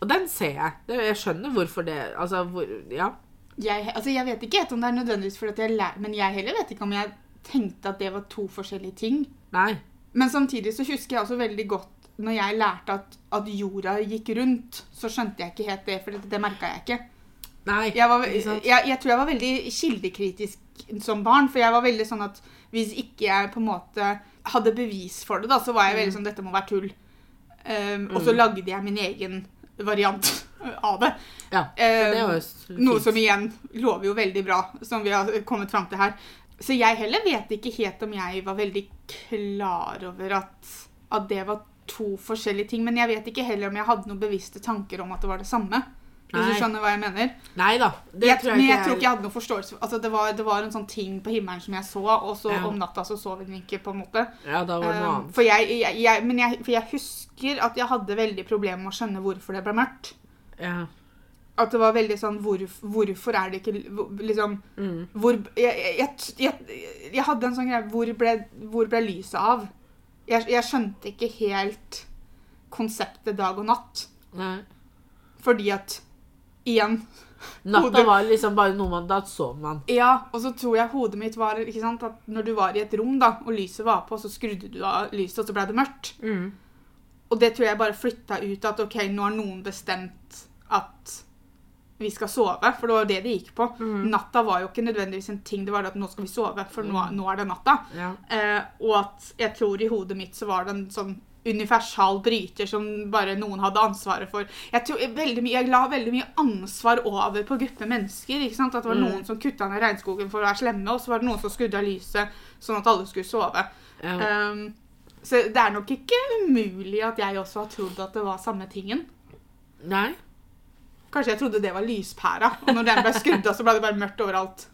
Og den ser jeg. Jeg skjønner hvorfor det Altså, hvor Ja. jeg, altså jeg vet ikke om det er nødvendigvis fordi jeg lær, men jeg heller vet ikke om jeg tenkte at det var to forskjellige ting. Nei. Men samtidig så husker jeg også veldig godt når jeg lærte at, at jorda gikk rundt, så skjønte jeg ikke helt det, for det, det merka jeg ikke. Nei. Jeg, var, jeg, jeg tror jeg var veldig kildekritisk som barn, for jeg var veldig sånn at hvis ikke jeg på en måte hadde bevis for det, da, så var jeg veldig sånn dette må være tull. Um, Og så Mm. lagde jeg min egen variant *laughs* av det. Ja, det var jo s- Noe som igjen lover jo veldig bra, som vi har kommet fram til her. Så jeg heller vet ikke helt om jeg var veldig klar over at, at det var to forskjellige ting. Men jeg vet ikke heller om jeg hadde noen bevisste tanker om at det var det samme. Hvis du skjønner hva jeg mener? Nei da. Det jeg, tror jeg men ikke jeg tror ikke jeg hadde noen forståelse. Altså, det, var, det var en sånn ting på himmelen som jeg så, og så Ja. om natta så sov den ikke, på en måte. Ja, da var det noe Um, annet. for, jeg, jeg, men jeg, for jeg husker at jeg hadde veldig problemer med å skjønne hvorfor det ble mørkt. Ja. At det var veldig sånn hvor, Hvorfor er det ikke Liksom Mm. hvor, jeg, jeg, hadde en sånn greie Hvor ble, hvor ble lyset av? Jeg skjønte ikke helt konseptet dag og natt. Nei. Fordi at Igjen. Natta var liksom bare noe man Da sov man. Ja, og så tror jeg hodet mitt var ikke sant, at når du var i et rom da, og lyset var på, så skrudde du av lyset, og så ble det mørkt. Mm. Og det tror jeg bare flytta ut at ok, nå har noen bestemt at vi skal sove, for det var jo det det gikk på. Mm. Natta var jo ikke nødvendigvis en ting, det var det at nå skal vi sove, for nå, nå er det natta. Ja. Eh, og at jeg tror i hodet mitt så var det en sånn universal bryter som bare noen hadde ansvaret for. Jeg, tror, veldig mye, jeg la veldig mye ansvar over på gruppe mennesker. ikke sant? At det var Mm. noen som kutta ned regnskogen for å være slemme, og så var det noen som skrudde av lyset sånn at alle skulle sove. Ja. Um, så det er nok ikke umulig at jeg også har trodd at det var samme tingen. Nei. Kanskje jeg trodde det var lyspæra, og når den ble skrudd av, så ble det bare mørkt overalt.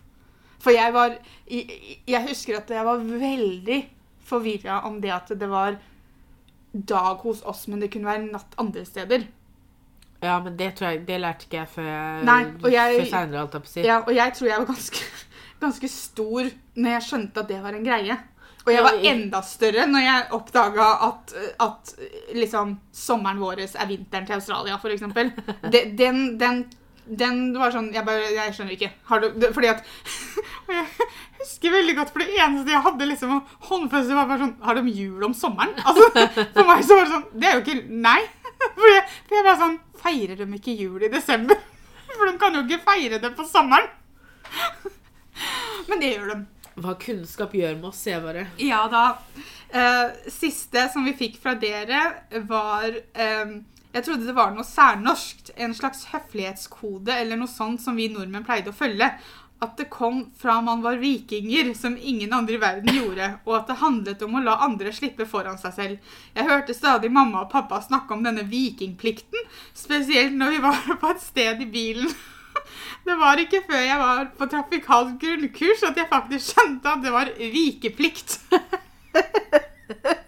For jeg var Jeg, jeg husker at jeg var veldig forvirra om det at det var dag hos oss, men det kunne være natt andre steder. Ja, men det tror jeg Det lærte ikke jeg før Nei, jeg- før seinere, holdt jeg på å si. Ja, og jeg tror jeg var ganske, *laughs* ganske stor når jeg skjønte at det var en greie. Og jeg var enda større når jeg oppdaga at, at liksom, sommeren vår er vinteren til Australia, eksempel. *laughs* Den, den, den var sånn Jeg bare Jeg skjønner ikke. Har du Fordi at *laughs* husker veldig godt, for det eneste jeg hadde liksom håndfeste, var bare sånn Har de jul om sommeren? Altså, for meg så var det sånn Det er jo ikke Nei. *laughs* For jeg, for jeg bare sånn Feirer de ikke jul i desember? *laughs* For de kan jo ikke feire det på sommeren. *laughs* Men det gjør de. Hva kunnskap gjør med oss, jeg bare. Ja da. Eh, siste som vi fikk fra dere, var eh, Jeg trodde det var noe særnorskt. En slags høflighetskode eller noe sånt som vi nordmenn pleide å følge. At det kom fra man var vikinger, som ingen andre i verden gjorde. Og at det handlet om å la andre slippe foran seg selv. Jeg hørte stadig mamma og pappa snakke om denne vikingplikten. Spesielt når vi var *laughs* på et sted i bilen. *laughs* Det var ikke før jeg var på trafikalt grunnkurs at jeg faktisk skjønte at det var vikeplikt. *laughs*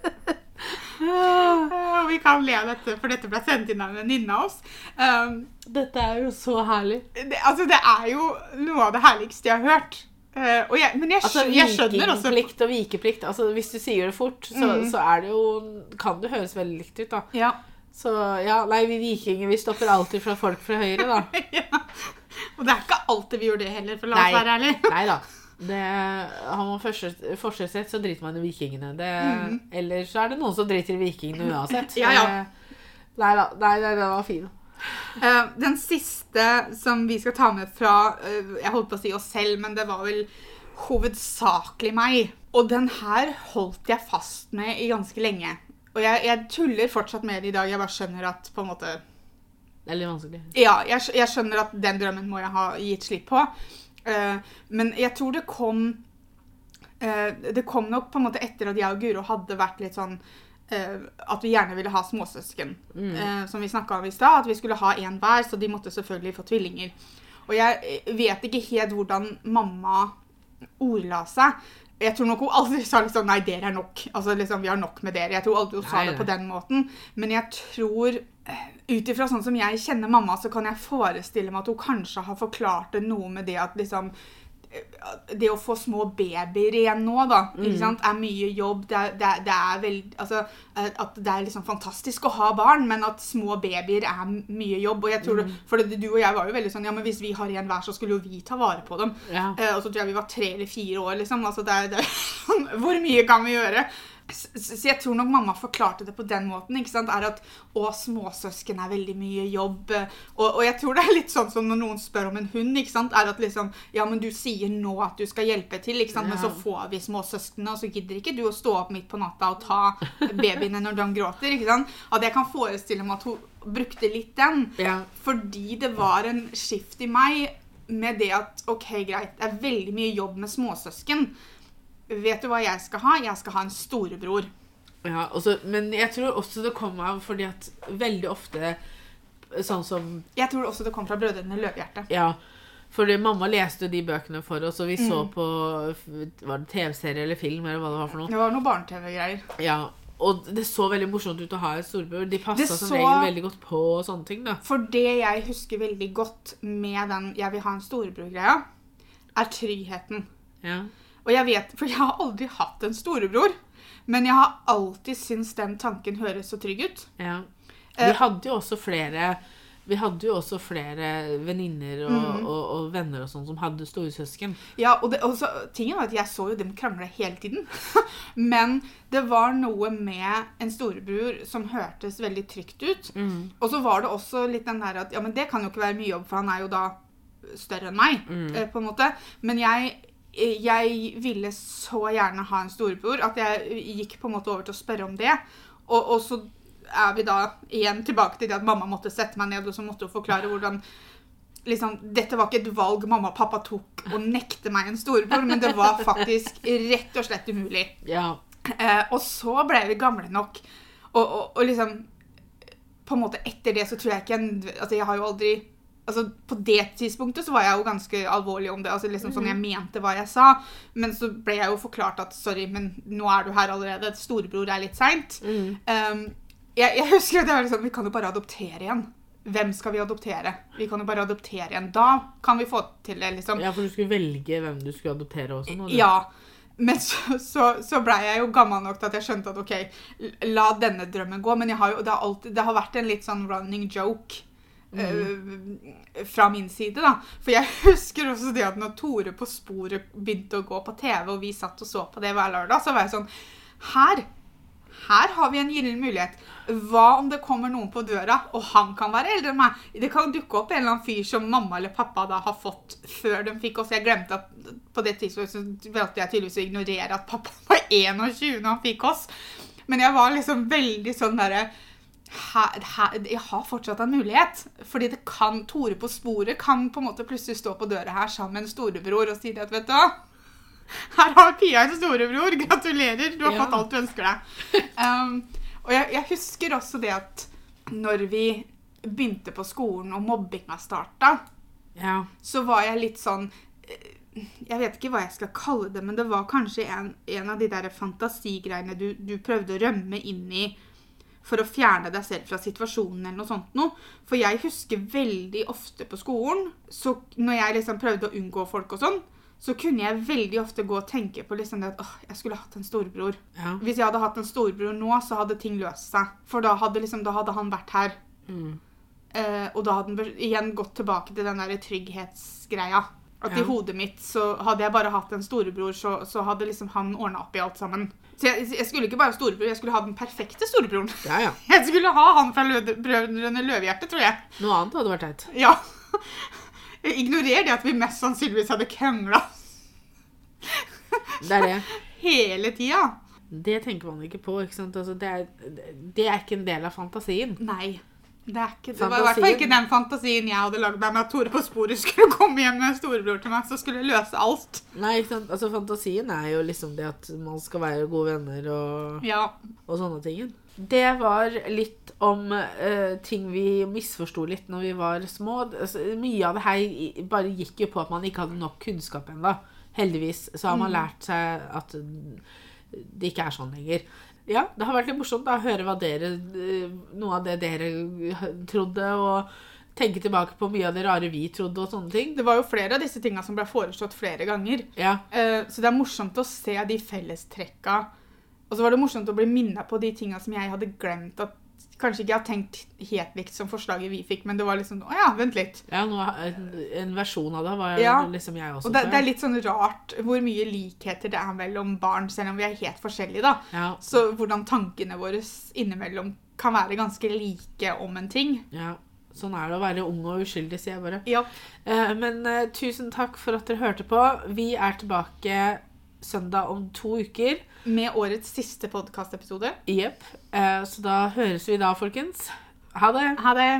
Vi kan le av dette, for dette ble sendt inn av en venninne av oss. Um, Dette er jo så herlig. det, altså, det er jo noe av det herligste jeg har hørt. Uh, jeg, men jeg, Altså, jeg skjønner også Vikingplikt og vikeplikt. Altså, hvis du sier det fort, så, Mm. så det jo Kan det høres veldig likt ut, da. ja. Så ja, nei, vi vikinger vi stopper alltid fra folk fra høyre, da. *laughs* ja. Og det er ikke alltid vi gjør det heller, for la oss være ærlige. Det, har man fortrinnsrett, så driter man i vikingene. Det, mm. Eller så er det noen som driter i vikingene uansett. *laughs* Ja, ja. Nei da. Nei, nei, den var fin. Uh, den siste som vi skal ta med fra uh, Jeg holdt på å si oss selv, men det var vel hovedsakelig meg. Og den her holdt jeg fast med i ganske lenge. Og jeg, jeg tuller fortsatt med det i dag. Jeg bare skjønner at på en måte Det er litt vanskelig. Ja, jeg, jeg skjønner at den drømmen må jeg ha gitt slipp på. Eh, men jeg tror det kom eh, Det kom nok på en måte etter at jeg og Guro hadde vært litt sånn eh, At vi gjerne ville ha småsøsken. Mm. som vi snakka om i stad. At vi skulle ha én hver, så de måtte selvfølgelig få tvillinger. Og jeg vet ikke helt hvordan mamma ordla seg. Jeg tror nok hun aldri sa liksom, nei, dere er nok. Altså liksom, vi har nok med dere. Jeg tror aldri hun sa det på den måten. Men jeg tror ut ifra sånn som jeg kjenner mamma, så kan jeg forestille meg at hun kanskje har forklart det noe med det at liksom eh, det å få små babyer igjen nå, da, Mm. er mye jobb. Det er, det er, det er veld, altså, eh, at det er liksom fantastisk å ha barn, men at små babyer er mye jobb. Og jeg tror Mm. det, for du og jeg var jo veldig sånn Ja, men hvis vi har en hver, så skulle jo vi ta vare på dem. Ja. Eh, og så tror jeg vi var tre eller fire år, liksom. Altså, det er, *laughs* hvor mye kan vi gjøre? Så jeg tror nok mamma forklarte det på den måten. ikke sant? Er at å, småsøsken er veldig mye jobb. Og, og jeg tror det er litt sånn som når noen spør om en hund. ikke sant? Er at liksom, Ja, men du sier nå at du skal hjelpe til, ikke sant? men så får vi småsøsknene, og så gidder ikke du å stå opp midt på natta og ta babyene når de gråter. ikke sant? At jeg kan forestille meg at hun brukte litt den. Ja. Fordi det var en skift i meg med det at ok, greit, det er veldig mye jobb med småsøsken. Vet du hva jeg skal ha? Jeg skal ha en storebror. Ja, også, men jeg tror også det kom av fordi at veldig ofte Sånn som Jeg tror også det kom fra Brødrene Løvehjerte. Ja. Fordi mamma leste de bøkene for oss, og vi Mm. så på Var det TV-serie eller film, eller hva det var for noe? Det var noe barne-TV-greier. Ja. Og det så veldig morsomt ut å ha en storebror. De passa som så- regel veldig godt på og sånne ting, da. For det jeg husker veldig godt med den 'jeg vil ha en storebror'-greia, er tryggheten. Ja. Og jeg vet, for jeg har aldri hatt en storebror, men jeg har alltid syntes den tanken høres så trygg ut. ja. Eh, Vi hadde jo også flere vi hadde jo også flere venninner og, Mm. og, og venner og sånn som hadde storesøsken. Ja, og, det, og så, tingen var at jeg så jo dem krangle hele tiden. *laughs* Men det var noe med en storebror som hørtes veldig trygt ut. Og så var det også litt den der at ja, men det kan jo ikke være mye jobb, for han er jo da større enn meg. Mm. på en måte. Men jeg, jeg ville så gjerne ha en storebror at jeg gikk på en måte over til å spørre om det. Og, og så er vi da igjen tilbake til det at mamma måtte sette meg ned og så måtte hun forklare hvordan liksom, Dette var ikke et valg mamma og pappa tok å nekte meg en storebror, men det var faktisk rett og slett umulig. Ja. Eh, og så ble vi gamle nok, og, og, og liksom På en måte etter det så tror jeg ikke Altså, jeg har jo aldri Altså, På det tidspunktet så var jeg jo ganske alvorlig om det. altså liksom sånn Jeg mente hva jeg sa. Men så ble jeg jo forklart at sorry, men nå er du her allerede. Storebror er litt seint. Um, jeg, jeg husker at jeg var liksom Vi kan jo bare adoptere igjen. Hvem skal vi adoptere? Vi kan jo bare adoptere igjen. Da kan vi få til det, liksom. ja, for du skulle velge hvem du skulle adoptere også nå? du. Ja. Men så, så, så blei jeg jo gammel nok til at jeg skjønte at ok, la denne drømmen gå. Men har jo, det, har alltid, det har vært en litt sånn running joke eh, fra min side, da. For jeg *laughs* husker også det at når Tore på sporet begynte å gå på TV, og vi satt og så på det hver lørdag, så var jeg sånn Her! Her har vi en gyllen mulighet. Hva om det kommer noen på døra, og han kan være eldre enn meg? Det kan dukke opp en eller annen fyr som mamma eller pappa da har fått før de fikk oss. Jeg glemte at på det tidspunktet valgte jeg tydeligvis å ignorere at pappa *laughs* var 21 når han fikk oss. Men jeg var liksom veldig sånn derre her, her, jeg har fortsatt en mulighet. Fordi det kan, Tore på sporet kan på en måte plutselig stå på døra her sammen med en storebror og si at vet du hva, her har Pia en storebror. Gratulerer, du har Ja. fått alt du ønsker deg. *laughs* Um, og jeg, jeg husker også det at når vi begynte på skolen og mobbinga starta, Ja. så var jeg litt sånn Jeg vet ikke hva jeg skal kalle det, men det var kanskje en, en av de der fantasigreiene du, du prøvde å rømme inn i for å fjerne deg selv fra situasjonen eller noe sånt noe. For jeg husker veldig ofte på skolen, så når jeg liksom prøvde å unngå folk og sånn, så kunne jeg veldig ofte gå og tenke på liksom at åh, jeg skulle hatt en storebror. Ja. Hvis jeg hadde hatt en storebror nå, så hadde ting løst seg. For da hadde, liksom, da hadde han vært her. Mm. Eh, og da hadde han igjen gått tilbake til den der trygghetsgreia. At Ja. i hodet mitt så hadde jeg bare hatt en storebror, så, så hadde liksom han ordna opp i alt sammen. Så jeg, jeg skulle ikke bare ha storebror, jeg skulle ha den perfekte storebroren. ja, ja. *laughs* Jeg skulle ha han fra Lø- Brødrene Løvehjerte, tror jeg. Noe annet hadde vært teit. Ja. *laughs* Ignorer det at vi mest sannsynligvis hadde krangla Det er det. *laughs* hele tida. Det tenker man ikke på. ikke sant? Altså, det, er, det er ikke en del av fantasien. Nei. Det, det var i hvert fall ikke den fantasien jeg hadde lagd meg med at Tore på sporet skulle *laughs* komme hjem med storebror til meg som skulle løse alt. Nei, ikke sant? Altså, Fantasien er jo liksom det at man skal være gode venner og, Ja. og sånne ting. Det var litt om uh, ting vi misforsto litt når vi var små. Altså, mye av det her bare gikk jo på at man ikke hadde nok kunnskap ennå. Heldigvis så har man lært seg at det ikke er sånn lenger. Ja, det har vært litt morsomt da, å høre hva dere, eh, noe av det dere trodde, og tenke tilbake på mye av det rare vi trodde og sånne ting. Det var jo flere av disse tinga som ble foreslått flere ganger. Ja, Eh, Så det er morsomt å se de fellestrekka. Og så var det morsomt å bli minna på de tinga som jeg hadde glemt at kanskje ikke har tenkt helt likt som forslaget vi fikk, men det var liksom Å ja, vent litt. Ja, noe, en, en versjon av det var Ja. liksom jeg også. Og det, det er litt sånn rart hvor mye likheter det er mellom barn, selv om vi er helt forskjellige, da. ja, Så hvordan tankene våre innimellom kan være ganske like om en ting. ja. Sånn er det å være ung og uskyldig, sier jeg bare. Ja. Eh, men eh, tusen takk for at dere hørte på. Vi er tilbake søndag om to uker. Med årets siste podkastepisode. Jepp. Eh, så da høres vi da, folkens. Ha det. Ha det!